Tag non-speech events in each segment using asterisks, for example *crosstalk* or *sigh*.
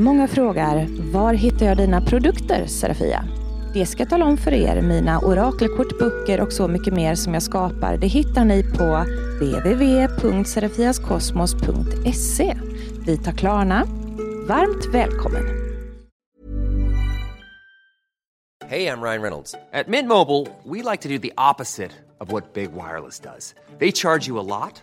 Många frågar, var hittar jag dina produkter Serafia? Det ska jag tala om för er. Mina orakelkort, böcker och så mycket mer som jag skapar, det hittar ni på www.serafiaskosmos.se. Vi tar Klarna. Varmt välkommen! Hej, jag Ryan Reynolds. På Mint Mobile, we like to do the opposite of what Big Wireless does. They charge you a lot,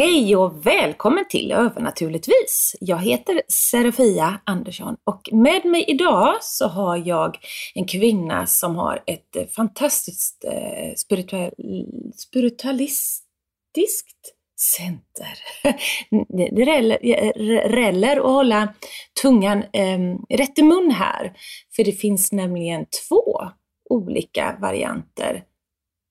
Hej och välkommen till Övernaturligtvis! Jag heter Serafia Andersson och med mig idag så har jag en kvinna som har ett eh, fantastiskt eh, spiritual, spiritualistiskt center. *laughs* Det räller att hålla tungan eh, rätt i mun här. För det finns nämligen två olika varianter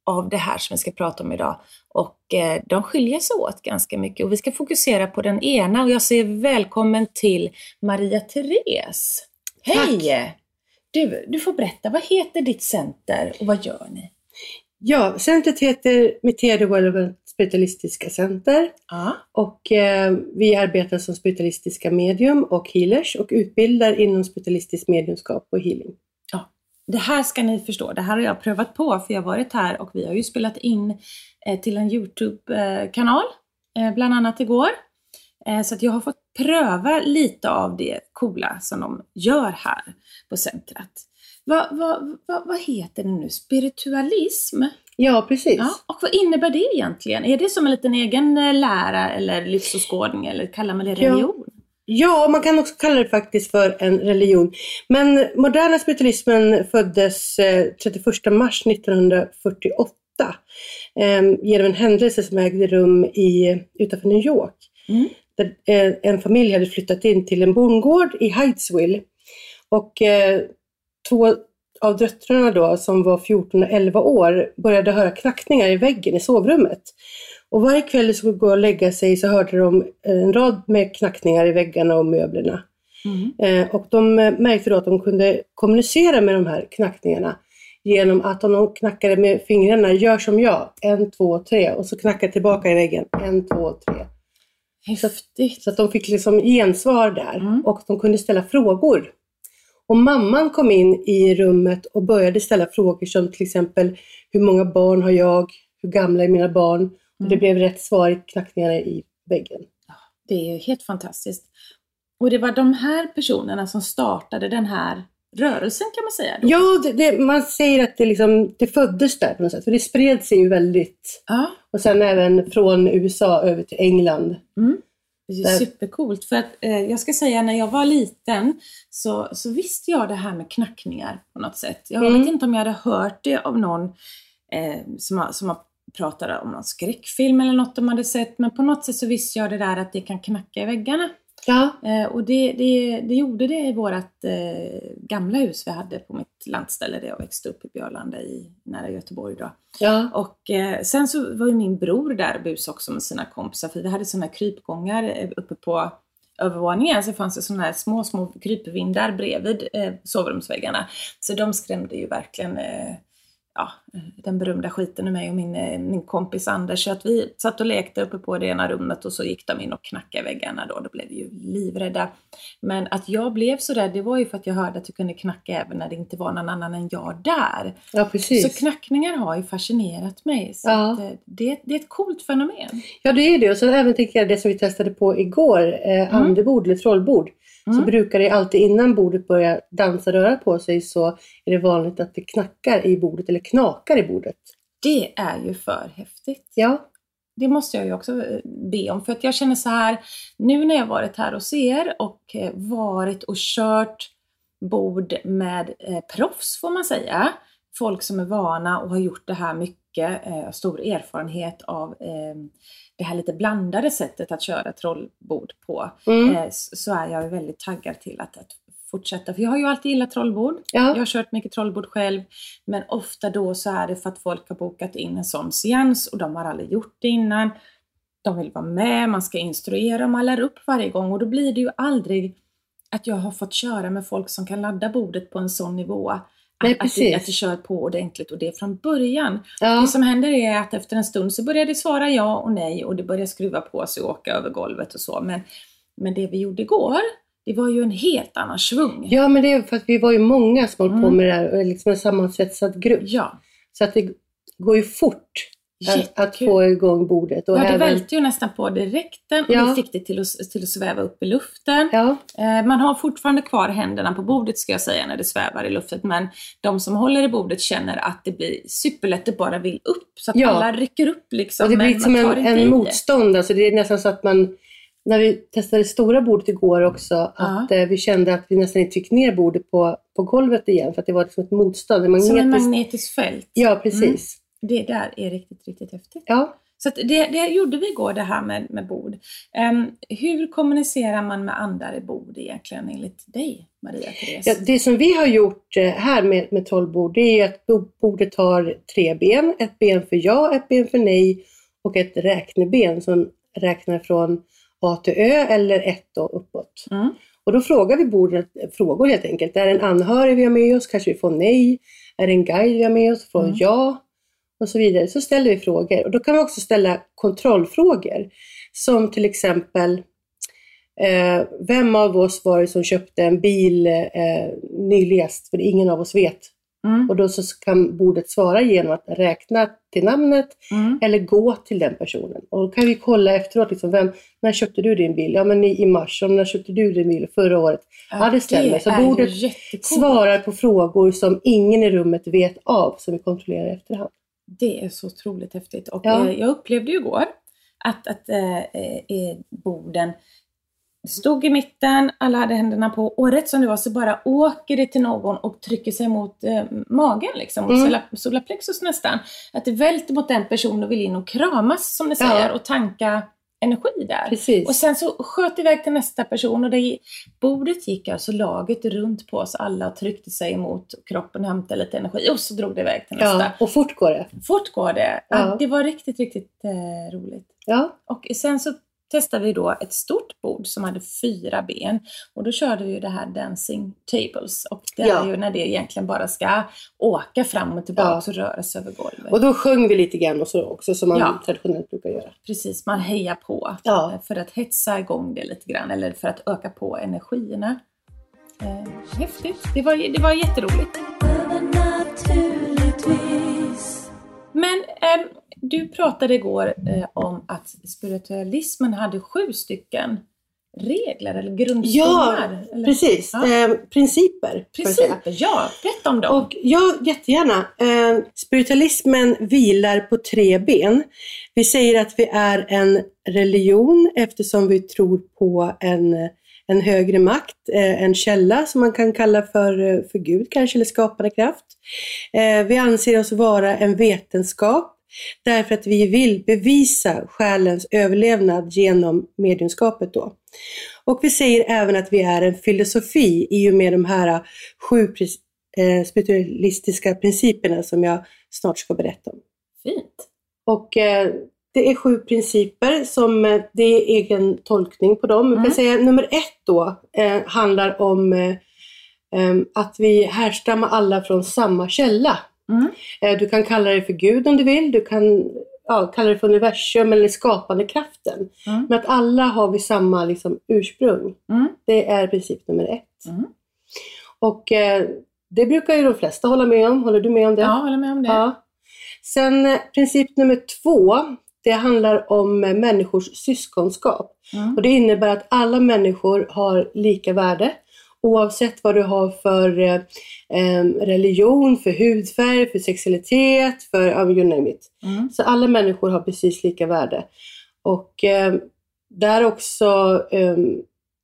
av det här som vi ska prata om idag. Och eh, de skiljer sig åt ganska mycket och vi ska fokusera på den ena och jag säger välkommen till Maria Therese. Hej! Du, du får berätta, vad heter ditt center och vad gör ni? Ja, centret heter Metier Relevant Spiritualistiska Center Ja. och eh, vi arbetar som spiritualistiska medium och healers och utbildar inom spiritualistiskt mediumskap och healing. Det här ska ni förstå, det här har jag prövat på för jag har varit här och vi har ju spelat in eh, till en Youtube-kanal, eh, bland annat igår. Eh, så att jag har fått pröva lite av det coola som de gör här på centret. Vad, vad, vad, vad heter det nu? Spiritualism? Ja, precis. Ja, och vad innebär det egentligen? Är det som en liten egen lära eller livsåskådning eller kallar man det religion? Ja, man kan också kalla det faktiskt för en religion. Men moderna spiritualismen föddes eh, 31 mars 1948 eh, genom en händelse som ägde rum i, utanför New York. Mm. Där eh, en familj hade flyttat in till en bondgård i Hydesville. Och eh, två av döttrarna då, som var 14 och 11 år, började höra knackningar i väggen i sovrummet. Och varje kväll de skulle gå och lägga sig så hörde de en rad med knackningar i väggarna och möblerna. Mm. Eh, och de eh, märkte då att de kunde kommunicera med de här knackningarna genom att om de knackade med fingrarna, gör som jag, en, två, tre, och så knackade tillbaka i väggen, en, två, tre. Häftigt. Så att de fick liksom gensvar där Mm. och de kunde ställa frågor. Och mamman kom in i rummet och började ställa frågor som till exempel, hur många barn har jag? Hur gamla är mina barn? Och det Mm. blev rätt svar i knackningarna i väggen. Det är ju helt fantastiskt. Och det var de här personerna som startade den här rörelsen kan man säga? Då. Ja, det, det, man säger att det, liksom, det föddes där på något sätt, för det spred sig ju väldigt. ja. Och sen även från USA över till England. Mm. Det är supercoolt. För att, eh, jag ska säga, när jag var liten så, så visste jag det här med knackningar på något sätt. Jag Mm. vet inte om jag hade hört det av någon eh, som, har, som har pratat om någon skräckfilm eller något de hade sett. Men på något sätt så visste jag det där att det kan knacka i väggarna. Ja, Eh, och det, det, det gjorde det i vårt eh, gamla hus vi hade på mitt landställe där jag växte upp i Björlanda i, nära Göteborg. Då. ja, Och eh, sen så var ju min bror där och busade också med sina kompisar för vi hade sådana krypgångar eh, uppe på övervåningen så fanns det sådana här små, små krypvindar bredvid eh, sovrumsväggarna. Så de skrämde ju verkligen eh, ja, den berömda skiten ur mig och min, eh, min kompis Anders. Så att vi satt och lekte uppe på det ena rummet och så gick de in och knackade väggarna då. Då blev vi ju livrädda. Men att jag blev så där, det var ju för att jag hörde att det kunde knacka även när det inte var någon annan än jag där. ja precis. Så knackningar har ju fascinerat mig. Så Ja. eh, det, det är ett coolt fenomen. Ja, det är det. Och så även tänker jag det som vi testade på igår, eh, Mm. andebord eller trollbord. Så Mm. brukar det alltid innan bordet börjar dansa röra på sig så är det vanligt att det knackar i bordet eller knakar i bordet. Det är ju för häftigt. Ja, Det måste jag ju också eh, be om. För att jag känner så här, nu när jag varit här hos er och eh, varit och kört bord med eh, proffs får man säga. Folk som är vana och har gjort det här mycket mycket, eh, stor erfarenhet av eh, det här lite blandade sättet att köra trollbord på. Mm. Eh, så är jag väldigt taggad till att, att fortsätta. För jag har ju alltid gillat trollbord. Ja. Jag har kört mycket trollbord själv. Men ofta då så är det för att folk har bokat in en sån seans och de har aldrig gjort det innan. De vill vara med, man ska instruera, man lär upp varje gång och då blir det ju aldrig att jag har fått köra med folk som kan ladda bordet på en sån nivå. Nej, att, precis. att det kör på ordentligt och det från början. Ja. Det som händer är att efter en stund så börjar det svara ja och nej och det börjar skruva på sig och åka över golvet och så. Men, men det vi gjorde igår, det var ju en helt annan svung. ja, men det är för att vi var ju många som höll på Mm. med det här och liksom en sammansvetsad grupp. Ja, Så att det går ju fort att, att jättekul. få igång bordet. Och Ja, det även, välte ju nästan på direkten och Ja. vi fick det till att, till att sväva upp i luften. ja, Eh, Man har fortfarande kvar händerna på bordet ska jag säga när det svävar i luften men de som håller i bordet känner att det blir superlätt att bara vill upp så att Ja. alla rycker upp liksom. och det blir som en, en det. motstånd. Alltså det är nästan så att man, när vi testade det stora bordet igår också, att eh, vi kände att vi nästan inte fick ner bordet på, på golvet igen för att det var liksom ett motstånd. Det Som en magnetiskt- magnetiskt fält. Ja, precis. Det där är riktigt, riktigt häftigt. Ja. Så det, det gjorde vi igår det här med, med bord. Ehm, hur kommunicerar man med andra i bord egentligen enligt dig, Maria Therese? Ja, det som vi har gjort eh, här med, med trollbord, det är att bo- bordet har tre ben. Ett ben för ja, ett ben för nej och ett räkneben som räknar från A till Ö eller ett och uppåt. Mm. Och då frågar vi bordet frågor helt enkelt. Är det en anhörig vi har med oss? Kanske vi får nej. Är det en guide vi har med oss? Får Mm. ja. Och så vidare. Så ställer vi frågor. Och då kan vi också ställa kontrollfrågor. Som till exempel eh, Vem av oss var det som köpte en bil eh, nyligast? För ingen av oss vet. Mm. Och då så kan bordet svara genom att räkna till namnet Mm. eller gå till den personen. Och då kan vi kolla efteråt, liksom, vem, när köpte du din bil? Ja men i, i mars. Och när köpte du din bil? Förra året. Ja, det stämmer. Så bordet. Svarar på frågor som ingen i rummet vet av, som vi kontrollerar i efterhand. Det är så otroligt häftigt. Och Ja. eh, jag upplevde ju igår att, att eh, eh, borden stod i mitten, alla hade händerna på och rätt som det var så bara åker det till någon och trycker sig mot eh, magen, liksom, mot Mm. solar, solarplexus nästan. Att det välter mot den personen och vill in och kramas som ni Ja. säger och tanka energi där. Precis. Och sen så sköt iväg till nästa person och det, bordet gick alltså laget runt på oss alla och tryckte sig mot kroppen och hämtade lite energi och så drog det iväg till nästa. ja, och fort går det. Fort går det. Ja. Det var riktigt, riktigt eh, roligt. Ja, Och sen så testade vi då ett stort bord som hade fyra ben. Och då körde vi ju det här Dancing Tables. Och det Ja. är ju när det egentligen bara ska åka fram och tillbaka Ja. och röra sig över golvet. och då sjöng vi lite grann och så också, som man Ja. traditionellt brukar göra. Precis, man hejar på Ja. eh, för att hetsa igång det lite grann eller för att öka på energierna. Eh, häftigt. Det var, det var jätteroligt. Men ehm, du pratade igår eh, om att spiritualismen hade sju stycken regler eller grundstommar. eller? Precis. Ja. Eh, principer. Principer, ja. Berätta om dem. Och ja, jättegärna. Eh, spiritualismen vilar på tre ben. Vi säger att vi är en religion eftersom vi tror på en, en högre makt, eh, en källa som man kan kalla för, eh, för Gud kanske, eller skapande kraft. Eh, vi anser oss vara en vetenskap därför att vi vill bevisa själens överlevnad genom mediumskapet då. Och vi säger även att vi är en filosofi i och med de här sju eh, spiritualistiska principerna som jag snart ska berätta om. Fint. Och eh, det är sju principer som eh, det är egen tolkning på dem. Vi kan Mm. säga nummer ett då handlar om att vi härstammar alla från samma källa. Mm. Eh, du kan kalla det för Gud om du vill, du kan ja, kalla det för universum eller skapande kraften. Mm. Men att alla har vi samma liksom, ursprung. Mm. Det är princip nummer ett. Mm. Och eh, det brukar ju de flesta hålla med om. Håller du med om det? Ja, håller med om det. Ja. Sen eh, princip nummer två, det handlar om eh, människors syskonskap. Mm. Och det innebär att alla människor har lika värde. Oavsett vad du har för eh, em, religion, för hudfärg, för sexualitet, för ja, you name it. Mm. Så alla människor har precis lika värde. Och eh, där också eh,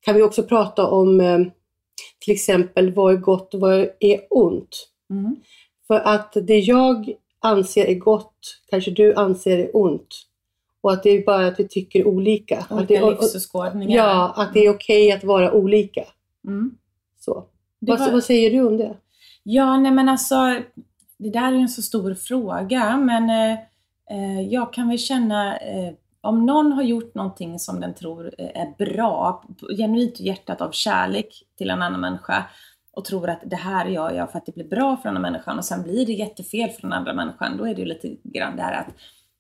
kan vi också prata om eh, till exempel vad är gott och vad är ont. Mm. För att det jag anser är gott kanske du anser är ont. Och att det är bara att vi tycker olika. att Olika det, livsåskådningar. Ja, att det är okej att vara olika. Mm. Så. Vad, var- vad säger du om det? Ja, nej men alltså, det där är ju en så stor fråga, men eh, eh, jag kan väl känna, eh, om någon har gjort någonting som den tror eh, är bra, genuint hjärtat av kärlek till en annan människa, och tror att det här gör jag för att det blir bra för den andra människan, och sen blir det jättefel för den andra människan, då är det ju lite grann det här att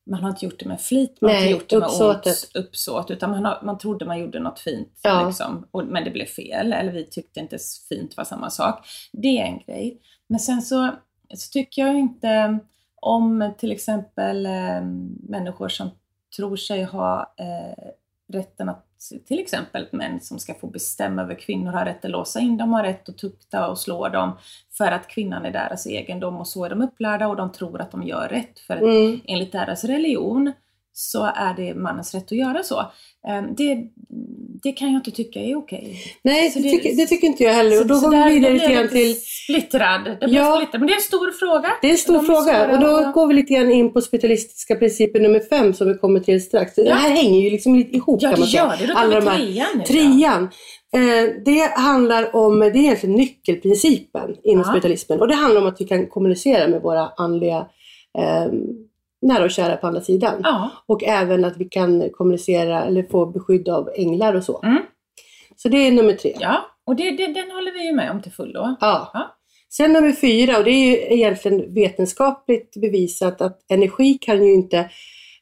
man har inte gjort det med flit, man har Nej, inte gjort det med uppsåtet. ont uppsåt, utan man, har, man trodde man gjorde något fint, Ja. liksom, och, men det blev fel, eller vi tyckte inte fint var samma sak. Det är en grej. Men sen så, så tycker jag inte om till exempel eh, människor som tror sig ha eh, rätten att, till exempel män som ska få bestämma över kvinnor, har rätt att låsa in dem, har rätt att tukta och slå dem för att kvinnan är deras egendom och så är de upplärda och de tror att de gör rätt. För Mm. enligt deras religion så är det mannens rätt att göra så. Eh, Det, det kan jag inte tycka är okej. Nej, det, det- tycker, det tycker inte jag heller. Och då går vi vidare lite grann till... Splittrad. Det Ja. splittrad. Men det är en stor fråga. Det är en stor fråga och då går vi lite grann in på spiritualistiska principen nummer fem som vi kommer till strax. Det här hänger ju liksom lite ihop Ja, kan det man säga. gör det. Då tar Alla de här-. Trean. Eh, det handlar om, det är egentligen nyckelprincipen inom Ja. spiritualismen. Och det handlar om att vi kan kommunicera med våra andliga eh, nära och kära på andra sidan. Ja. Och även att vi kan kommunicera eller få beskydd av änglar och så. Mm. Så det är nummer tre. ja. Och det, det, den håller vi ju med om till fullo. Ja. Ja. Sen nummer fyra, och det är ju egentligen vetenskapligt bevisat att energi kan ju inte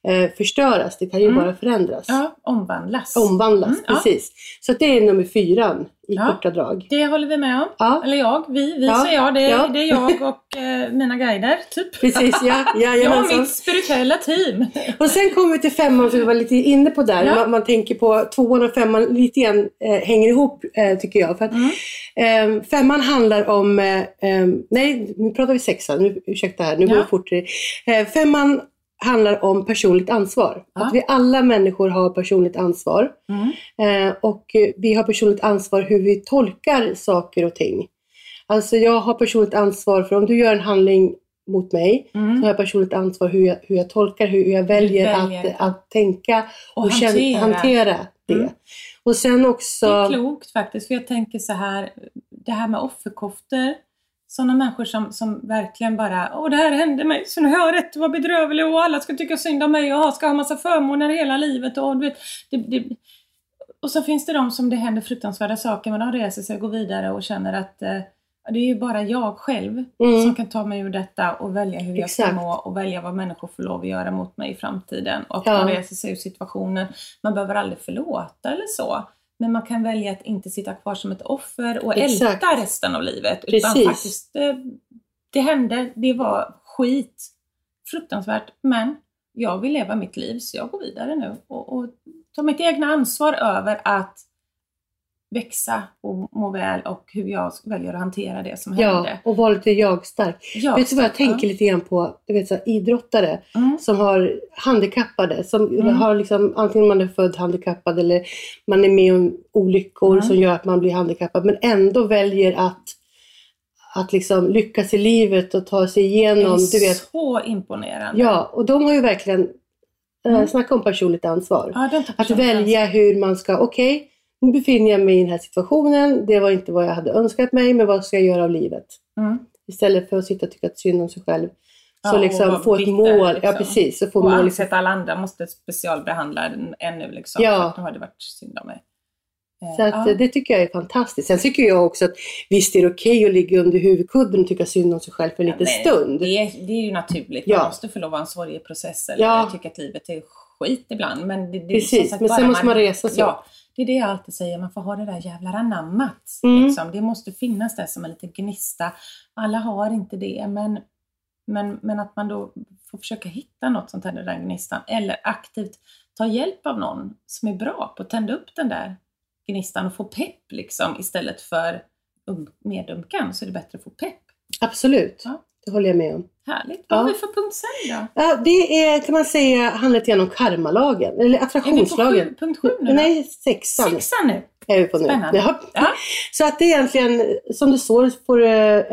eh, förstöras, det kan ju Mm. bara förändras. Ja, omvandlas. Omvandlas, Mm, ja. precis. Så att det är nummer fyran i Ja. korta drag. Det håller vi med om. Ja, Eller jag, vi, vi Ja, säger jag. Det, ja. det är jag och eh, mina guider, typ. precis. Ja, *laughs* Jag och mitt spirituella team. Och sen kommer vi till femman som vi var lite inne på där. Ja. Man, man tänker på tvåan och femman lite grann eh, hänger ihop eh, tycker jag. För att, Mm. eh, femman handlar om, eh, eh, nej nu pratar vi sexan, nu, ursäkta här, nu går Ja. det fortare. Eh, femman handlar om personligt ansvar. Ja. Att vi alla människor har personligt ansvar. Mm. Eh, och vi har personligt ansvar hur vi tolkar saker och ting. Alltså jag har personligt ansvar för om du gör en handling mot mig Mm. så har jag personligt ansvar hur jag, hur jag tolkar, hur jag väljer, väljer att, att tänka och, Och hantera. hantera det. Mm. Och sen Det är också, klokt faktiskt, för jag tänker så här, det här med offerkoftor. Sådana människor som, som verkligen bara, åh det här hände mig, så nu har jag rätt att vara bedrövlig och alla ska tycka synd om mig och jag ska ha massa förmåner hela livet. Och, du vet, det, det, och så finns det de som det händer fruktansvärda saker, men de reser sig och går vidare och känner att eh, det är ju bara jag själv Mm. som kan ta mig ur detta och välja hur jag ska Exakt. må och välja vad människor får lov att göra mot mig i framtiden. Och Ja. de reser sig ur situationen. Man behöver aldrig förlåta eller så. Men man kan välja att inte sitta kvar som ett offer och Exakt. älta resten av livet. Utan faktiskt, det, det hände, det var skit. Fruktansvärt. Men jag vill leva mitt liv så jag går vidare nu och, och tar mitt egna ansvar över att växa och må väl och hur jag väljer att hantera det som ja, hände. och vara lite jag-stark. Jag vet du vad jag tänker lite grann på? Du vet så här, idrottare ja. Mm. som har handikappade, som Mm. har liksom, antingen man är född handikappad eller man är med om olyckor Mm. som gör att man blir handikappad, men ändå väljer att, att liksom lyckas i livet och ta sig Det igenom, är du vet. så imponerande. Ja, och de har ju verkligen, Mm. eh, snacka om personligt ansvar. Ja, det Att välja hur man ska, okej, nu befinner jag mig i den här situationen, det var inte vad jag hade önskat mig, men vad ska jag göra av livet? Mm. Istället för att sitta och tycka synd om sig själv. Ja, Så och liksom vara få ett bitter, mål, liksom. ja precis. Så få Och mål anse att alla andra måste specialbehandla den ännu liksom. Ja. För att nu har det varit synd om mig. Eh, Så att, ja. det tycker jag är fantastiskt. Sen tycker jag också att visst är det okej att ligga under huvudkudden och tycka synd om sig själv för en liten Men stund. Det är, det är ju naturligt. Ja. Man måste få lov att ha en sorgeprocess eller Ja. tycka att livet är skit ibland. Men det, det, Precis, sagt, men sen måste man resa sig Ja, det är det jag alltid säger. Man får ha det där jävla anammat. Mm. Liksom. Det måste finnas där som en liten gnista. Alla har inte det, men, men, men att man då får försöka hitta något sånt här, den där gnistan. Eller aktivt ta hjälp av någon som är bra på att tända upp den där gnistan och få pepp liksom istället för um, medumkan så är det bättre att få pepp. Absolut, Ja. Det håller jag med om. Härligt. Ja. Vad har vi för punkt sen då? Ja, det är, kan man säga, handlar lite grann om karmalagen, eller Är vi på attraktionslagen. punkt sju nu då? Nej, sexan. Sexan nu. är vi på nu. Spännande. Ja. Ja. Så att det är egentligen, som du sår får du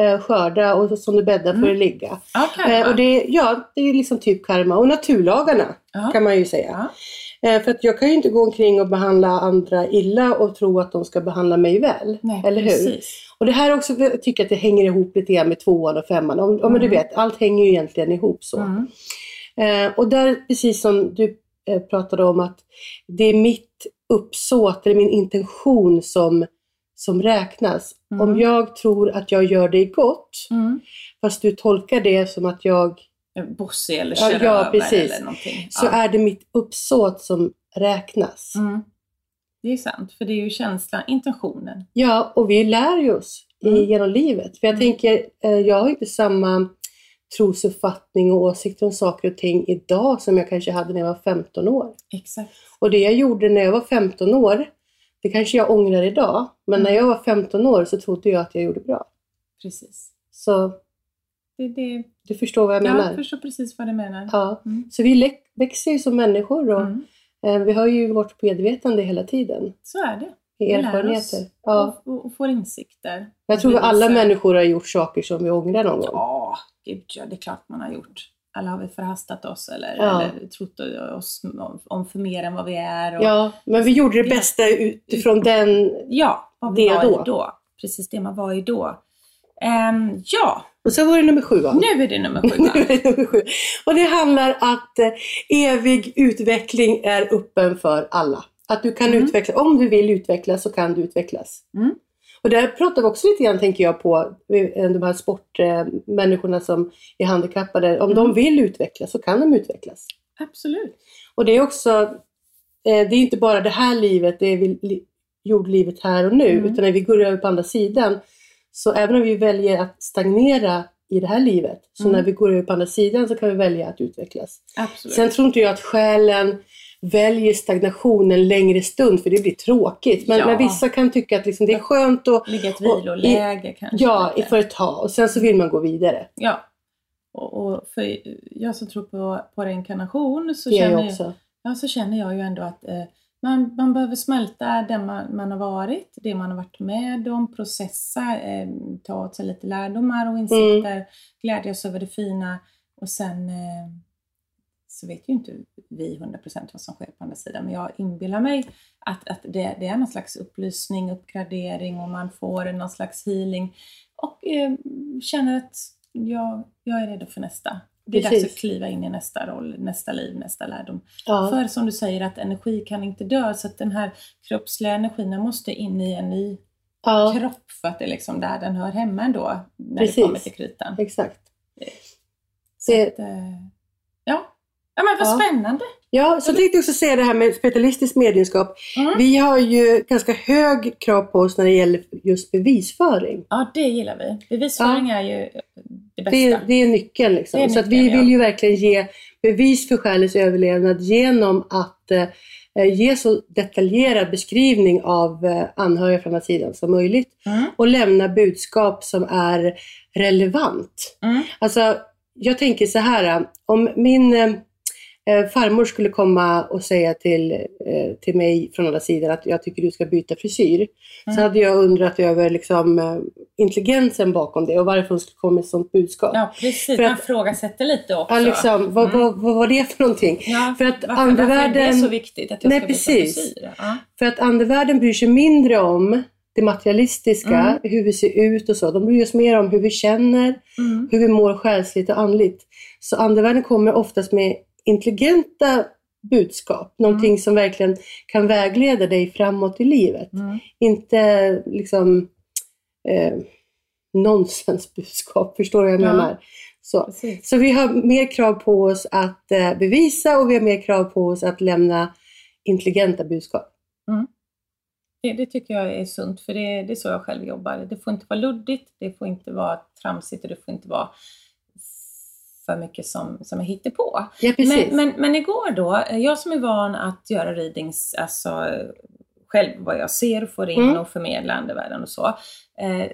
eh, skörda och som du bäddar får du ligga. Karma. Eh, och det, ja, det är liksom typ karma. Och naturlagarna kan man ju säga. Eh, för att jag kan ju inte gå omkring och behandla andra illa och tro att de ska behandla mig väl. Nej, eller hur? precis. Och det här också, jag tycker att det hänger ihop lite grann med tvåan och femman. Om, om du vet, allt hänger ju egentligen ihop så. Mm. Eh, och där, precis som du eh, pratade om, att det är mitt uppsåt, eller min intention som, som räknas. Mm. Om jag tror att jag gör dig gott, Mm. fast du tolkar det som att jag, Bossig eller Ja, kör ja, över precis. eller någonting. så ja. är det mitt uppsåt som räknas. Mm. Det är sant, för det är ju känslan, intentionen. Ja, och vi lär ju oss Mm. genom livet. För jag Mm. tänker, eh, jag har inte samma trosuppfattning och åsikter om saker och ting idag som jag kanske hade när jag var 15 år. Exakt. Och det jag gjorde när jag var 15 år, det kanske jag ångrar idag. Men när jag var 15 år så trodde jag att jag gjorde bra. Precis. Så Det, det, du förstår vad jag ja, menar? jag förstår precis vad du menar. Ja. Mm. Så vi växer ju som människor och Mm. eh, vi har ju vårt medvetande hela tiden. Så är det. I Vi lär erfarenheter. oss Ja. Och, och, får insikter. Jag tror att alla människor har gjort saker som vi ångrar någon gång. Ja, gud ja, det är klart man har gjort. Alla har väl förhastat oss eller, Ja. eller trott oss om, om för mer än vad vi är. Och, Ja, men vi gjorde det bästa utifrån den. ja vad vi Det var då. då. Precis det man var i då. Ehm, ja, Och så var det nummer sju va? nu är det nummer sju. *laughs* det nummer sju. Och det handlar att eh, evig utveckling är öppen för alla. Att du kan Mm. utvecklas, om du vill utvecklas så kan du utvecklas. Mm. Och där pratar vi också lite grann, tänker jag, på eh, de här sportmänniskorna som är handikappade. Om de Mm. vill utvecklas så kan de utvecklas. Absolut. Och det är också, eh, det är inte bara det här livet, det är vi, li, jordlivet här och nu, Mm. utan när vi går över på andra sidan, så även om vi väljer att stagnera i det här livet, så Mm. när vi går över på andra sidan så kan vi välja att utvecklas. Absolut. Sen tror inte jag att själen väljer stagnation en längre stund, för det blir tråkigt. Men, Ja. men vissa kan tycka att liksom det är skönt att, Ligga ett och- viloläge kanske. ja, lite. för ett tag, och sen så vill man gå vidare. Ja. Och, och för jag som tror på, på reinkarnation så Det känner, jag jag, ja, så känner jag ju ändå att eh, man, man behöver smälta det man, man har varit, det man har varit med om, processa, eh, ta åt sig lite lärdomar och insikter, Mm. glädjas över det fina och sen eh, så vet ju inte vi 100% vad som sker på andra sidan, men jag inbillar mig att, att det, det är någon slags upplysning, uppgradering och man får någon slags healing och eh, känner att jag, jag är redo för nästa. Det är Precis. dags att kliva in i nästa roll, nästa liv, nästa lärdom. Ja, För som du säger att energi kan inte dö, så att den här kroppsliga energin måste in i en ny ja kropp för att det är liksom där den hör hemma ändå, när Precis. det kommer till kritan. exakt. Så Det- att, eh, ja. ja, men vad Ja. spännande! Ja, så tänkte jag också säga det här med spiritualistiskt mediumskap. Mm. Vi har ju ganska hög krav på oss när det gäller just bevisföring. Ja, det gillar vi. Bevisföring är ju det bästa. Det, det är nyckeln. Liksom. Är så nyckeln, vi ja. vill ju verkligen ge bevis för själens överlevnad genom att eh, ge så detaljerad beskrivning av eh, anhöriga från andra sidan som möjligt. Mm. Och lämna budskap som är relevant. Mm. Alltså, jag tänker så här, om min eh, eh, farmor skulle komma och säga till, eh, till mig från andra sidan att jag tycker du ska byta frisyr. Så Mm. hade jag undrat över liksom, eh, intelligensen bakom det och varför hon skulle komma med ett sådant budskap. Ja, precis. För Man att- frågasätter lite också. Ja, liksom, vad, Mm. vad, vad var det för någonting? Ja, För att varför, andevärlden- varför är det så viktigt att jag Nej, ska byta precis. frisyr? Ja. För att andevärlden bryr sig mindre om det materialistiska, Mm. hur vi ser ut och så. De bryr sig mer om hur vi känner, Mm. hur vi mår själsligt och andligt. Så andevärlden kommer oftast med intelligenta budskap. Någonting som verkligen kan vägleda dig framåt i livet. Mm. Inte liksom eh, nonsensbudskap, *laughs* förstår du vad jag Ja. menar? Så. Precis. Så vi har mer krav på oss att eh, bevisa och vi har mer krav på oss att lämna intelligenta budskap. Det, det tycker jag är sunt, för det, det är så jag själv jobbar. Det får inte vara luddigt, det får inte vara tramsigt och det får inte vara för mycket som, som är hittepå. Ja, precis. Men, men, men igår då, jag som är van att göra readings, alltså själv vad jag ser och får in Mm. och förmedla andevärlden och så. Eh,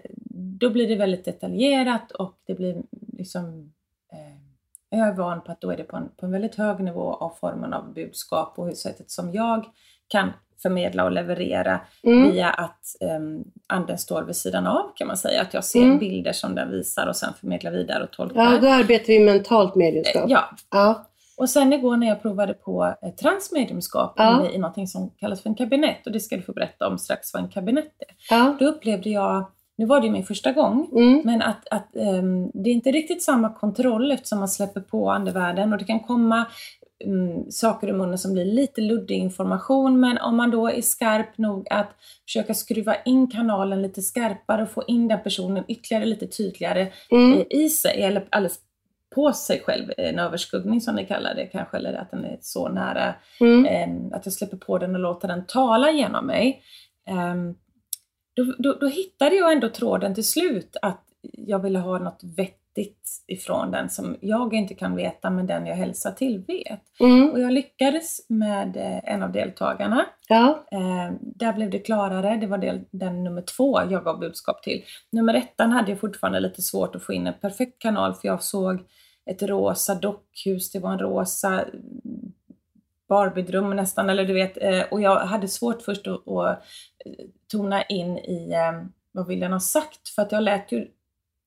då blir det väldigt detaljerat och det blir liksom eh, jag är van på att då är det på en, på en väldigt hög nivå av formen av budskap och hur sättet som jag kan förmedla och leverera Mm. via att um, anden står vid sidan av kan man säga. Att jag ser Mm. bilder som den visar och sen förmedlar vidare och tolkar. Ja, då arbetar vi mentalt Eh, mediumskap. ja. Ja. Och sen igår när jag provade på eh, transmediumskap Ja. i någonting som kallas för en kabinett och det ska du få berätta om strax vad en kabinett är. Ja. Då upplevde jag, nu var det min första gång, Mm. men att, att ehm, det är inte riktigt samma kontroll eftersom man släpper på andevärlden och det kan komma mm, saker i munnen som blir lite luddig information men om man då är skarp nog att försöka skruva in kanalen lite skarpare och få in den personen ytterligare lite tydligare Mm. i sig eller alldeles på sig själv, en överskuggning som ni kallar det kanske, eller att den är så nära Mm. Ehm, att jag släpper på den och låter den tala genom mig. Ehm, då, då, då hittade jag ändå tråden till slut att jag ville ha något vettigt ifrån den som jag inte kan veta men den jag hälsar till vet. Mm. Och jag lyckades med eh, en av deltagarna. Ja. Ehm, där blev det klarare, det var del, den nummer två jag gav budskap till. Nummer ettan hade jag fortfarande lite svårt att få in en perfekt kanal för jag såg ett rosa dockhus, det var en rosa Barbie-rum nästan, eller du vet, eh, och jag hade svårt först att, att eh, tona in i eh, vad vill den ha sagt, för att jag lät ju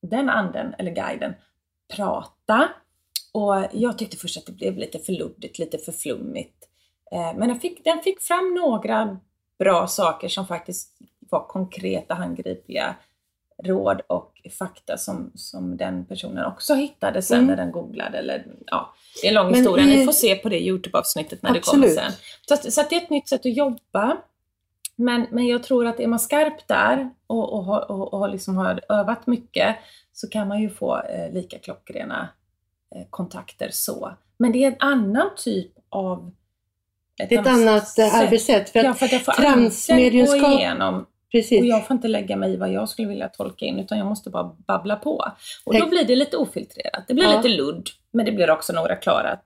den anden, eller guiden, prata. Och jag tyckte först att det blev lite för luddigt, lite för flummigt. Eh, Men den fick, den fick fram några bra saker som faktiskt var konkreta, handgripliga råd och fakta som, som den personen också hittade sen Mm. när den googlade. Eller, ja, det är en lång Men historia, i- ni får se på det Youtube-avsnittet när det Absolut. kommer sen. Så, så det är ett nytt sätt att jobba. Men, men jag tror att är man skarp där och, och, har- och, och liksom har övat mycket så kan man ju få eh, lika klockrena eh, kontakter så. Men det är en annan typ av... Är ett annat eh, arbetssätt. För Ja, för att jag får transmediumskap- gå igenom precis. och jag får inte lägga mig i vad jag skulle vilja tolka in utan jag måste bara babbla på. Och då blir det lite ofiltrerat. Det blir Ja. lite ludd, men det blir också några klara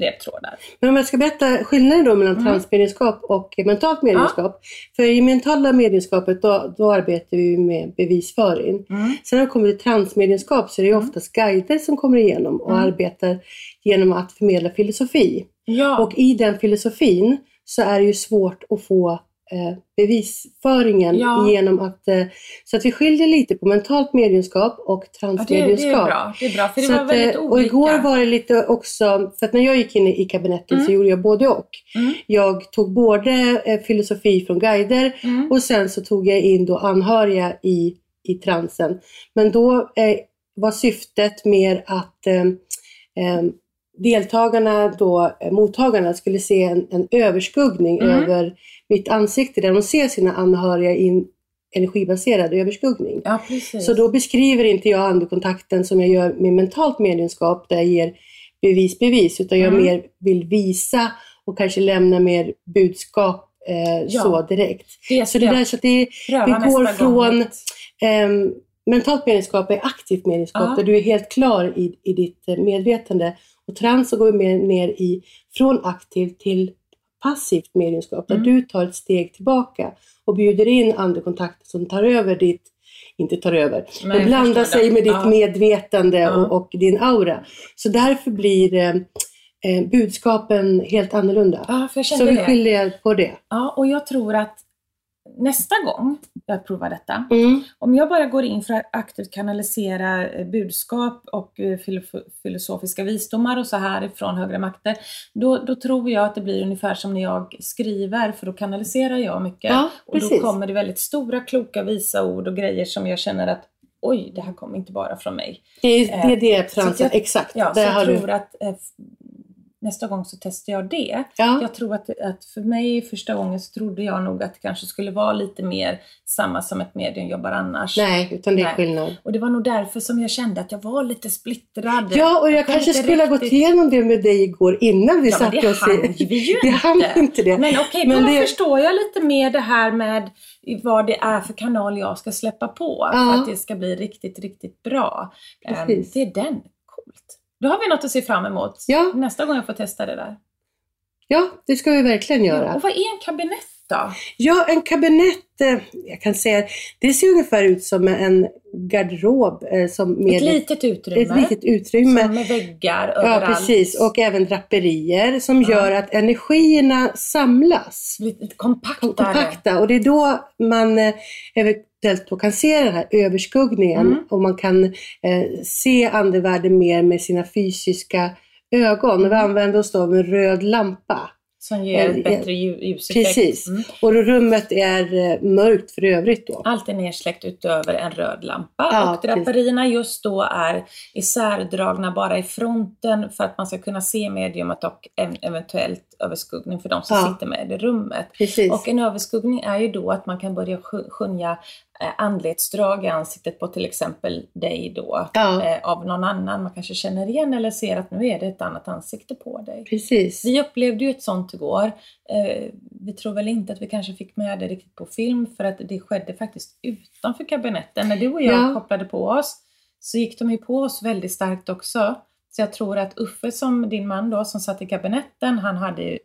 ledtrådar. Men om jag ska berätta skillnaden då mellan Mm. transmediumskap och mentalt mediumskap. För i mentala mediumskapet då, då arbetar vi med bevisföring. Sen när det kommer till transmediumskap så är det ju oftast guider som kommer igenom och Mm. arbetar genom att förmedla filosofi. Ja, Och i den filosofin så är det ju svårt att få eh, bevisföringen Ja. genom att... Eh, så att vi skiljer lite på mentalt mediumskap och ja det, är bra. Det är bra, för det Så var att, väldigt eh, olika. och igår var det lite också, för att när jag gick in i kabinetten så Mm. gjorde jag både och. Mm. Jag tog både eh, filosofi från guider Mm. och sen så tog jag in då anhöriga i, i transen. Men då eh, var syftet mer att eh, eh, deltagarna, då, eh, mottagarna, skulle se en, en överskuggning Mm. över mitt ansikte där de ser sina anhöriga i en energibaserad överskuggning. Ja. Så då beskriver inte jag andekontakten som jag gör med mentalt mediumskap där jag ger bevis, bevis, utan jag Mm. mer vill visa och kanske lämna mer budskap eh, Ja. så direkt. det Så det jag där så att det vi går från- ehm, mentalt mediumskap är aktivt mediumskap Ja. där du är helt klar i, i ditt eh, medvetande. Och trans så går vi mer ner i från aktivt till passivt mediumskap där Mm. du tar ett steg tillbaka och bjuder in andekontakter som tar över ditt, inte tar över, Men men blandar sig det. med ditt Ja. medvetande Ja. och, och din aura. Så därför blir eh, eh, budskapen helt annorlunda. Ja, för jag Så vi det. skiljer på det. Ja, och jag tror att nästa gång jag provar detta, Mm. om jag bara går in för att aktivt kanalisera eh, budskap och eh, filo- filosofiska visdomar och så här ifrån högre makter, då, då tror jag att det blir ungefär som när jag skriver, för då kanaliserar jag mycket. Ja, och då kommer det väldigt stora, kloka, visa ord och grejer som jag känner att oj, det här kommer inte bara från mig. Det är det, är det Eh, så transen, jag- exakt. Ja, så jag tror du. att eh, nästa gång så testar jag det. Ja. Jag tror att, att för mig första gången så trodde jag nog att det kanske skulle vara lite mer samma som ett medium jobbar annars. Nej, utan det är Nej. skillnad. Och det var nog därför som jag kände att jag var lite splittrad. Ja, och jag kunde kanske inte skulle ha gått riktigt- igenom det med dig igår innan vi Ja, satte det oss hann i... vi ju *laughs* Vi hann inte. inte det. Men okej, Men då det- förstår jag lite mer det här med vad det är för kanal jag ska släppa på Ja. för att det ska bli riktigt, riktigt bra. Ehm, Precis. det är den. Coolt. Då har vi något att se fram emot Ja. nästa gång jag får testa det där. Ja, det ska vi verkligen Ja, göra. och vad är en kabinett då? Ja, en kabinett, eh, jag kan säga, det ser ungefär ut som en garderob. eh, Som med Ett litet utrymme. ett litet utrymme. Som med väggar Ja, överallt. precis. Och även draperier som Ja. gör att energierna samlas. Lite kompaktare. kompakta och det är då man eh, då kan se den här överskuggningen Mm. och man kan eh, se andevärlden mer med sina fysiska ögon. Och vi använder oss då av en röd lampa. Som ger Eh, ett bättre lju- ljuseffekt. Precis. Mm. Och rummet är eh, mörkt för övrigt då. Allt är nersläckt utöver en röd lampa. Ja, och draperierna just då är isärdragna bara i fronten för att man ska kunna se mediumet och en eventuellt överskuggning för de som Ja. sitter med i rummet. Precis. Och en överskuggning är ju då att man kan börja sk- skönja eh, andlighetsdrag i ansiktet på till exempel dig då. Ja. Eh, av någon annan man kanske känner igen eller ser att nu är det ett annat ansikte på dig. Precis. Vi upplevde ju ett sånt igår. Eh, vi tror väl inte att vi kanske fick med det riktigt på film för att det skedde faktiskt utanför kabinetten. När du och jag Ja. kopplade på oss så gick de ju på oss väldigt starkt också. Så jag tror att Uffe som din man då som satt i kabinetten, han hade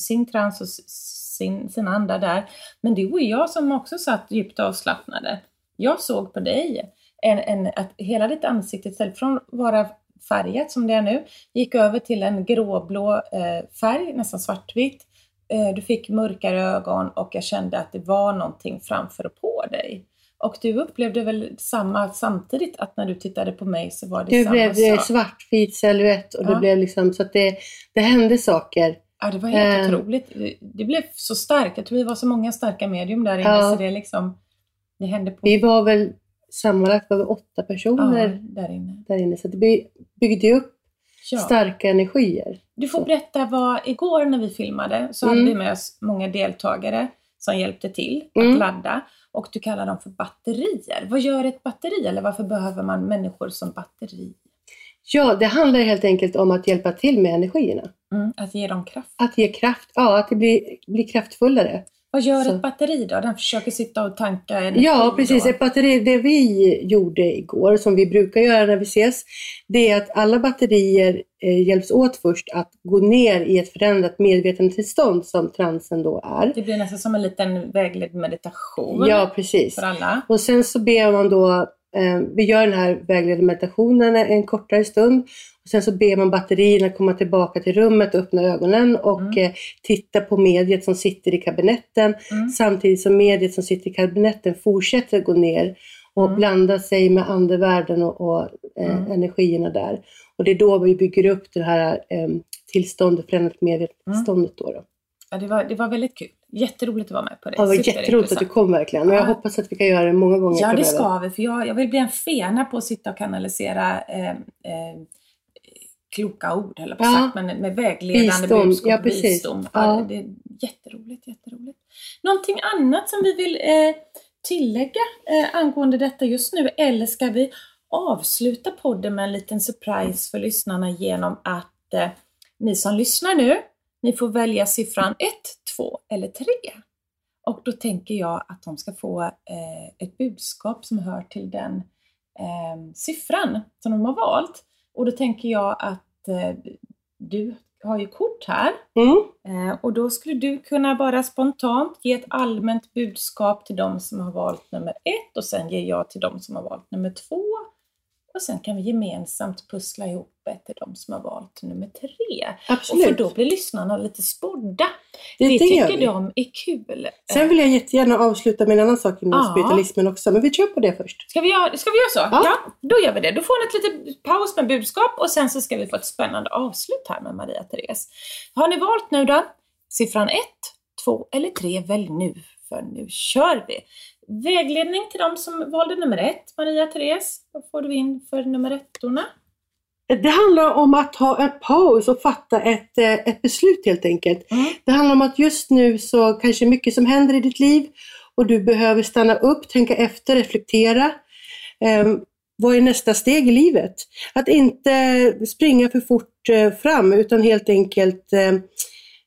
sin trans och sin, sina andra där. Men du och jag som också satt djupt avslappnade. Jag såg på dig en, en, att hela ditt ansikte istället från att vara färgat som det är nu, gick över till en gråblå eh, färg, nästan svartvitt. Eh, du fick mörkare ögon och jag kände att det var någonting framför och på dig. Och du upplevde väl samma samtidigt, att när du tittade på mig så var det Det samma blev eh, sak? svartvit silhuett och det Ja. blev liksom så att det, det hände saker. Ja, det var helt Eh. otroligt. Det blev så starkt. Jag tror vi var så många starka medium där inne Ja. så det liksom, det hände på. Vi var väl sammanlagt var vi åtta personer ja, där inne. där inne så det by- byggde upp Ja. starka energier. Du får berätta vad, igår när vi filmade så Mm. hade vi med oss många deltagare som hjälpte till Mm. att ladda och du kallar dem för batterier. Vad gör ett batteri eller varför behöver man människor som batteri? Ja, det handlar helt enkelt om att hjälpa till med energierna. Mm, att ge dem kraft. Att ge kraft, ja, att det blir, blir kraftfullare. Vad gör Så. ett batteri då? Den försöker sitta och tanka energi Ja, precis. Då. Ett batteri, det vi gjorde igår, som vi brukar göra när vi ses, det är att alla batterier eh, hjälps åt först att gå ner i ett förändrat medvetandetillstånd som transen då är. Det blir nästan som en liten vägledd meditation Ja, precis. för alla. Och sen så ber man då, vi gör den här vägledda meditationen en kortare stund. Och sen så ber man batterierna komma tillbaka till rummet, öppna ögonen och Mm. eh, titta på mediet som sitter i kabinetten. Mm. Samtidigt som mediet som sitter i kabinetten fortsätter gå ner och Mm. blanda sig med andevärlden och, och eh, Mm. energierna där. Och det är då vi bygger upp det här eh, tillståndet, förändrat medvetandetillståndet. Då då. Ja, det, var, det var väldigt kul. Jätteroligt att vara med på det. Ja, det var jätteroligt att du kom verkligen. Och jag Ja. hoppas att vi kan göra det många gånger Ja, det ska vi. För jag, jag vill bli en fena på att sitta och kanalisera eh, eh, kloka ord, eller på Ja. sagt, men med vägledande Visdom. budskap Ja, precis. Ja. Ja. Det är jätteroligt, jätteroligt. Någonting annat som vi vill eh, tillägga eh, angående detta just nu, eller ska vi avsluta podden med en liten surprise för lyssnarna genom att eh, ni som lyssnar nu, ni får välja siffran 1, 2 eller 3. Och då tänker jag att de ska få eh, ett budskap som hör till den eh, siffran som de har valt. Och då tänker jag att eh, du har ju kort här. Mm. Eh, och då skulle du kunna bara spontant ge ett allmänt budskap till de som har valt nummer ett och sen ger jag till de som har valt nummer två. Och sen kan vi gemensamt pussla ihop ett till de som har valt nummer tre. Och Absolut. för då blir lyssnarna lite spådda. Det, Det det tycker vi. de är kul. Sen vill jag jättegärna avsluta med en annan sak inom Ja. spiritualismen också, men vi kör på det först. Ska vi, göra, ska vi göra så? Ja. då gör vi det. Då får ni ett litet paus med budskap och sen så ska vi få ett spännande avslut här med Maria Therese. Har ni valt nu då? Siffran 1, 2 eller 3, välj nu för nu kör vi! Vägledning till de som valde nummer 1, Maria Therese. Vad får du in för nummer ettorna? Det handlar om att ha en paus och fatta ett, eh, ett beslut helt enkelt. Mm. Det handlar om att just nu så kanske mycket som händer i ditt liv och du behöver stanna upp, tänka efter, reflektera. Eh, vad är nästa steg i livet? Att inte springa för fort eh, fram utan helt enkelt eh,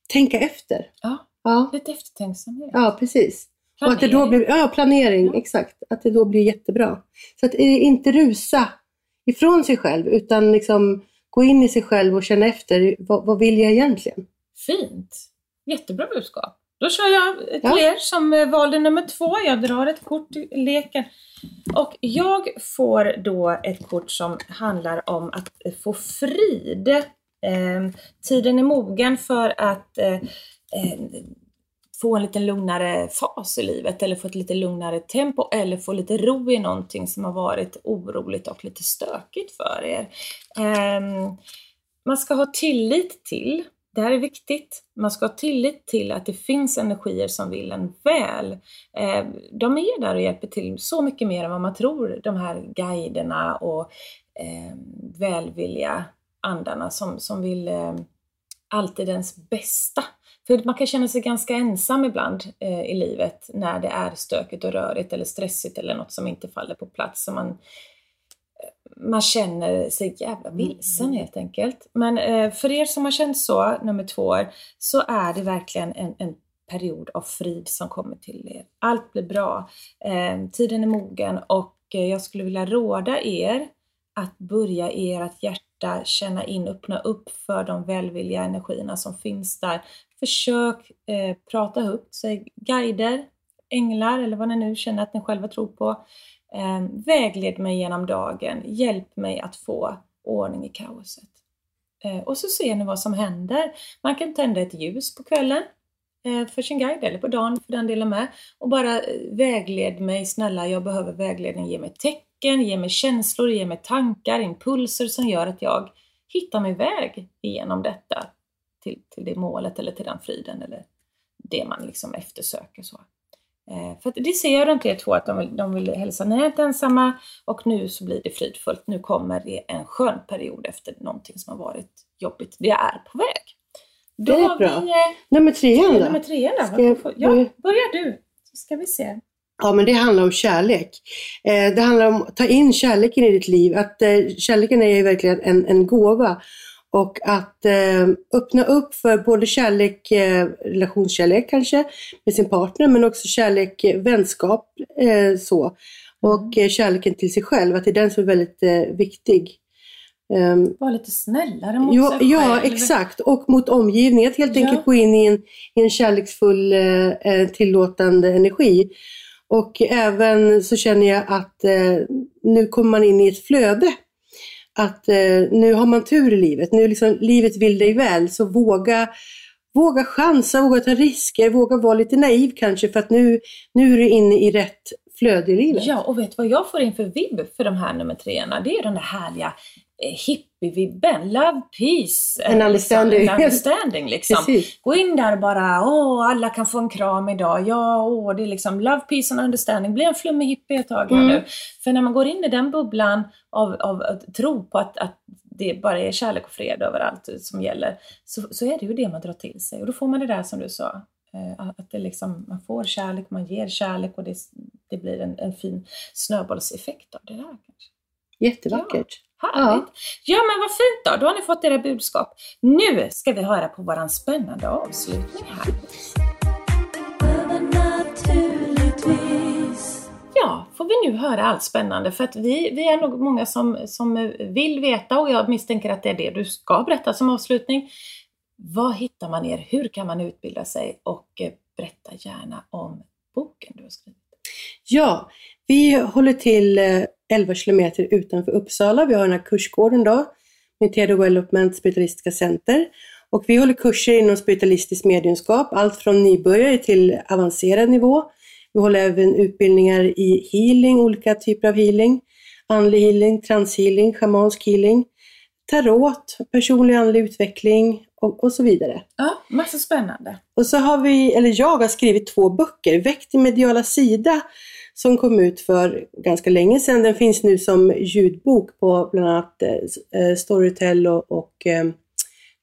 tänka efter. Ja, Ja, lite eftertänksamhet. ja precis. Och att det då Planering. blir, ja, planering, Ja. exakt. Att det då blir jättebra. Så att eh, inte rusa ifrån sig själv utan liksom gå in i sig själv och känna efter, vad, vad vill jag egentligen? Fint! Jättebra budskap. Då kör jag till Ja. er som eh, valde nummer två. Jag drar ett kort i leken. Och jag får då ett kort som handlar om att eh, få frid. Eh, tiden är mogen för att eh, få en lite lugnare fas i livet eller få ett lite lugnare tempo eller få lite ro i någonting som har varit oroligt och lite stökigt för er. Ehm, man ska ha tillit till, det här är viktigt, man ska ha tillit till att det finns energier som vill en väl. Ehm, de är där och hjälper till så mycket mer än vad man tror, de här guiderna och ehm, välvilliga andarna som, som vill alltid ens bästa. För man kan känna sig ganska ensam ibland eh, i livet när det är stökigt och rörigt eller stressigt eller något som inte faller på plats. Så man, man känner sig jävla vilsen helt enkelt. Men eh, för er som har känt så, nummer två så är det verkligen en, en period av frid som kommer till er. Allt blir bra. Eh, tiden är mogen och eh, jag skulle vilja råda er att börja i ert hjärta känna in, öppna upp för de välvilliga energierna som finns där. Försök eh, prata högt, säg guider, änglar eller vad ni nu känner att ni själva tror på. Eh, vägled mig genom dagen, hjälp mig att få ordning i kaoset. Eh, och så ser ni vad som händer. Man kan tända ett ljus på kvällen eh, för sin guide, eller på dagen för den delen med. Och bara eh, vägled mig, snälla, jag behöver vägledning. Ge mig tecken, ge mig känslor, ge mig tankar, impulser som gör att jag hittar min väg igenom detta till, till det målet eller till den friden eller det man liksom eftersöker. Så. Eh, för det ser jag runt er två att de vill, de vill hälsa, ni är inte ensamma och nu så blir det fridfullt. Nu kommer det en skön period efter någonting som har varit jobbigt. Det är på väg. Då Det är bra. vi eh, Nummer trean då? nummer tre då. Ska jag Ja, börja du. Så ska vi se. Ja, men det handlar om kärlek. Eh, det handlar om att ta in kärleken i ditt liv. Att eh, kärleken är ju verkligen en, en gåva. Och att eh, öppna upp för både kärlek, eh, relationskärlek kanske med sin partner, men också kärlek, eh, vänskap eh, så. Och eh, kärleken till sig själv, att det är den som är väldigt eh, viktig. Ehm, Var lite snällare mot Ja, sig ja själv. exakt. Och mot omgivningen. Att helt Ja. enkelt gå in i en, i en kärleksfull, eh, tillåtande energi. Och även så känner jag att nu kommer man in i ett flöde. Att eh, nu har man tur i livet. Nu liksom livet vill dig väl. Så våga, våga chansa, våga ta risker, våga vara lite naiv kanske. För att nu, nu är du inne i rätt flöde i livet. Ja, och vet du vad jag får in för vibb för de här nummer treorna? Det är den där härliga hippie-vibben. Love, peace. eh, And understanding. Liksom, and understanding liksom. Precis. Gå in där och bara, åh, alla kan få en kram idag. Ja, åh, det är liksom love, peace and understanding. Bli en flummig hippie ett tag här Mm. nu. För när man går in i den bubblan av, av att tro på att, att det bara är kärlek och fred överallt som gäller, så, så är det ju det man drar till sig. Och då får man det där som du sa, eh, att det liksom, man får kärlek, man ger kärlek och det, det blir en, en fin snöbollseffekt av det där. Kanske. Jättevackert. Härligt! Ja. men vad fint då, då har ni fått era budskap. Nu ska vi höra på våran spännande avslutning här. Ja, får vi nu höra allt spännande för att vi, vi är nog många som, som vill veta och jag misstänker att det är det du ska berätta som avslutning. Var hittar man er? Hur kan man utbilda sig? Och eh, berätta gärna om boken du har skrivit. Ja, vi håller till eh, 11 kilometer utanför Uppsala. Vi har den här kursgården då, med Development Spiritualistiska Center. Och vi håller kurser inom spiritualistisk mediumskap, allt från nybörjare till avancerad nivå. Vi håller även utbildningar i healing, olika typer av healing. Andlig healing, transhealing, schamansk healing, tarot, personlig andlig utveckling och, och så vidare. Ja, massa spännande. Och så har vi, eller jag har skrivit två böcker. Väck din mediala sida som kom ut för ganska länge sedan. Den finns nu som ljudbok på bland annat eh, Storytel och, och eh,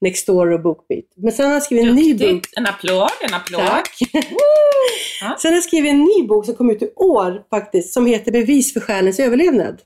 Nextdoor och Bookbeat. Men sen har jag skrivit en ny bok. En applåd, en applåd! Tack! *laughs* Sen har jag skrivit en ny bok som kom ut i år faktiskt, som heter Bevis för stjärnens överlevnad.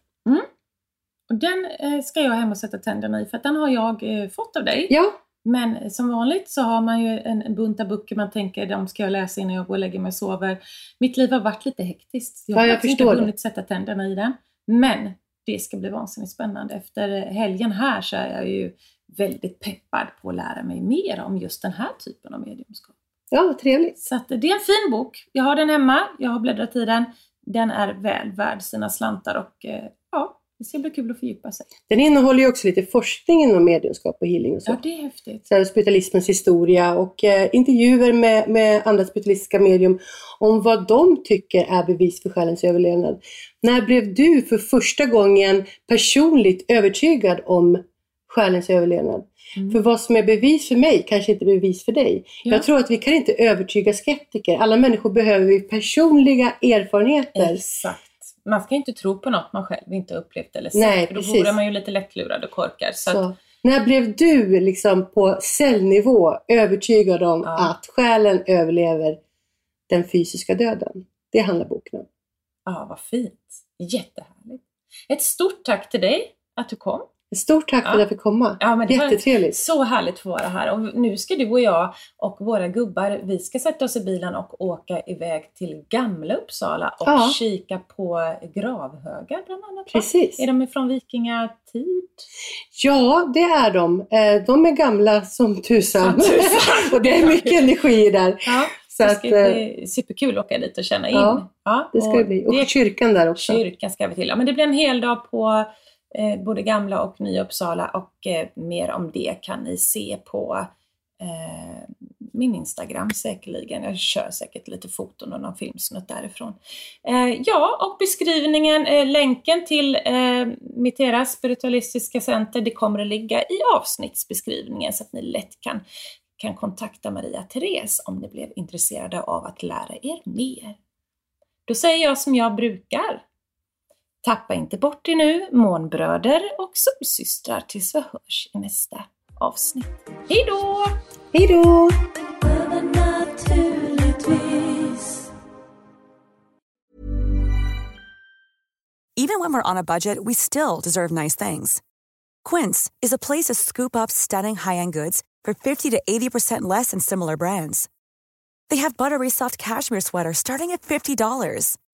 Och den eh, ska jag hem och sätta tänderna i för att den har jag eh, fått av dig. Ja, Men som vanligt så har man ju en, en bunta böcker man tänker de ska jag läsa innan jag går och lägger mig och sover. Mitt liv har varit lite hektiskt. Jag Ja, har jag faktiskt inte hunnit sätta tänderna i den. Men det ska bli vansinnigt spännande. Efter helgen här så är jag ju väldigt peppad på att lära mig mer om just den här typen av mediumskap. Ja, trevligt. Så att det är en fin bok. Jag har den hemma, jag har bläddrat i den. Den är väl värd sina slantar och eh, ja, det ska bli kul att fördjupa sig. Den innehåller ju också lite forskning inom mediumskap och healing och så. Ja, det är häftigt. så spiritualismens historia och eh, intervjuer med, med andra spiritualistiska medium om vad de tycker är bevis för själens överlevnad. När blev du för första gången personligt övertygad om själens överlevnad? Mm. För vad som är bevis för mig kanske inte är bevis för dig. Ja. Jag tror att vi kan inte övertyga skeptiker. Alla människor behöver vi personliga erfarenheter. Exakt. Man ska inte tro på något man själv inte har upplevt eller sett. Nej, för då precis. vore man ju lite lättlurad och korkad. Så, Så, att, när blev du liksom på cellnivå övertygad om Ja. att själen överlever den fysiska döden? Det handlar boken om. ja, vad fint. Jättehärligt. Ett stort tack till dig att du kom. Stort tack för att jag fick komma. Ja, men Jättetrevligt. Så härligt att få vara här. Och nu ska du och jag och våra gubbar, vi ska sätta oss i bilen och åka iväg till Gamla Uppsala och Ja. kika på gravhögar bland annat. Precis. Är de ifrån vikingatid? Ja, det är de. Eh, De är gamla som tusan. Som tusan. *laughs* och det är mycket *laughs* energi där. Ja, Så det ska eh, bli superkul att åka dit och känna in. Ja, Ja, det ska det bli. Och det- kyrkan där också. Kyrkan ska vi till. Ja, men det blir en hel dag på eh, både Gamla och Nya Uppsala och eh, mer om det kan ni se på eh, min Instagram säkerligen. Jag kör säkert lite foton och någon filmsnutt därifrån. Eh, ja, och beskrivningen, eh, länken till eh, Mitera spiritualistiska center, det kommer att ligga i avsnittsbeskrivningen så att ni lätt kan, kan kontakta Maria Therese om ni blev intresserade av att lära er mer. Då säger jag som jag brukar. Tappa inte bort er nu, månbröder och solsystrar tills vi hörs i nästa avsnitt. Hej då! Hej då! Even when we're on a budget, we still deserve nice things. Quince is a place to scoop up stunning high-end goods for 50 to 80% less than similar brands. They have buttery soft cashmere sweaters starting at $50,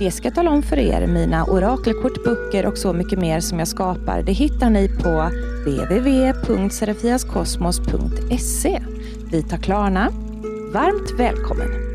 Det ska jag tala om för er. Mina orakelkort, böcker och så mycket mer som jag skapar, det hittar ni på www.serafiaskosmos.se. Vi tar Klarna. Varmt välkommen!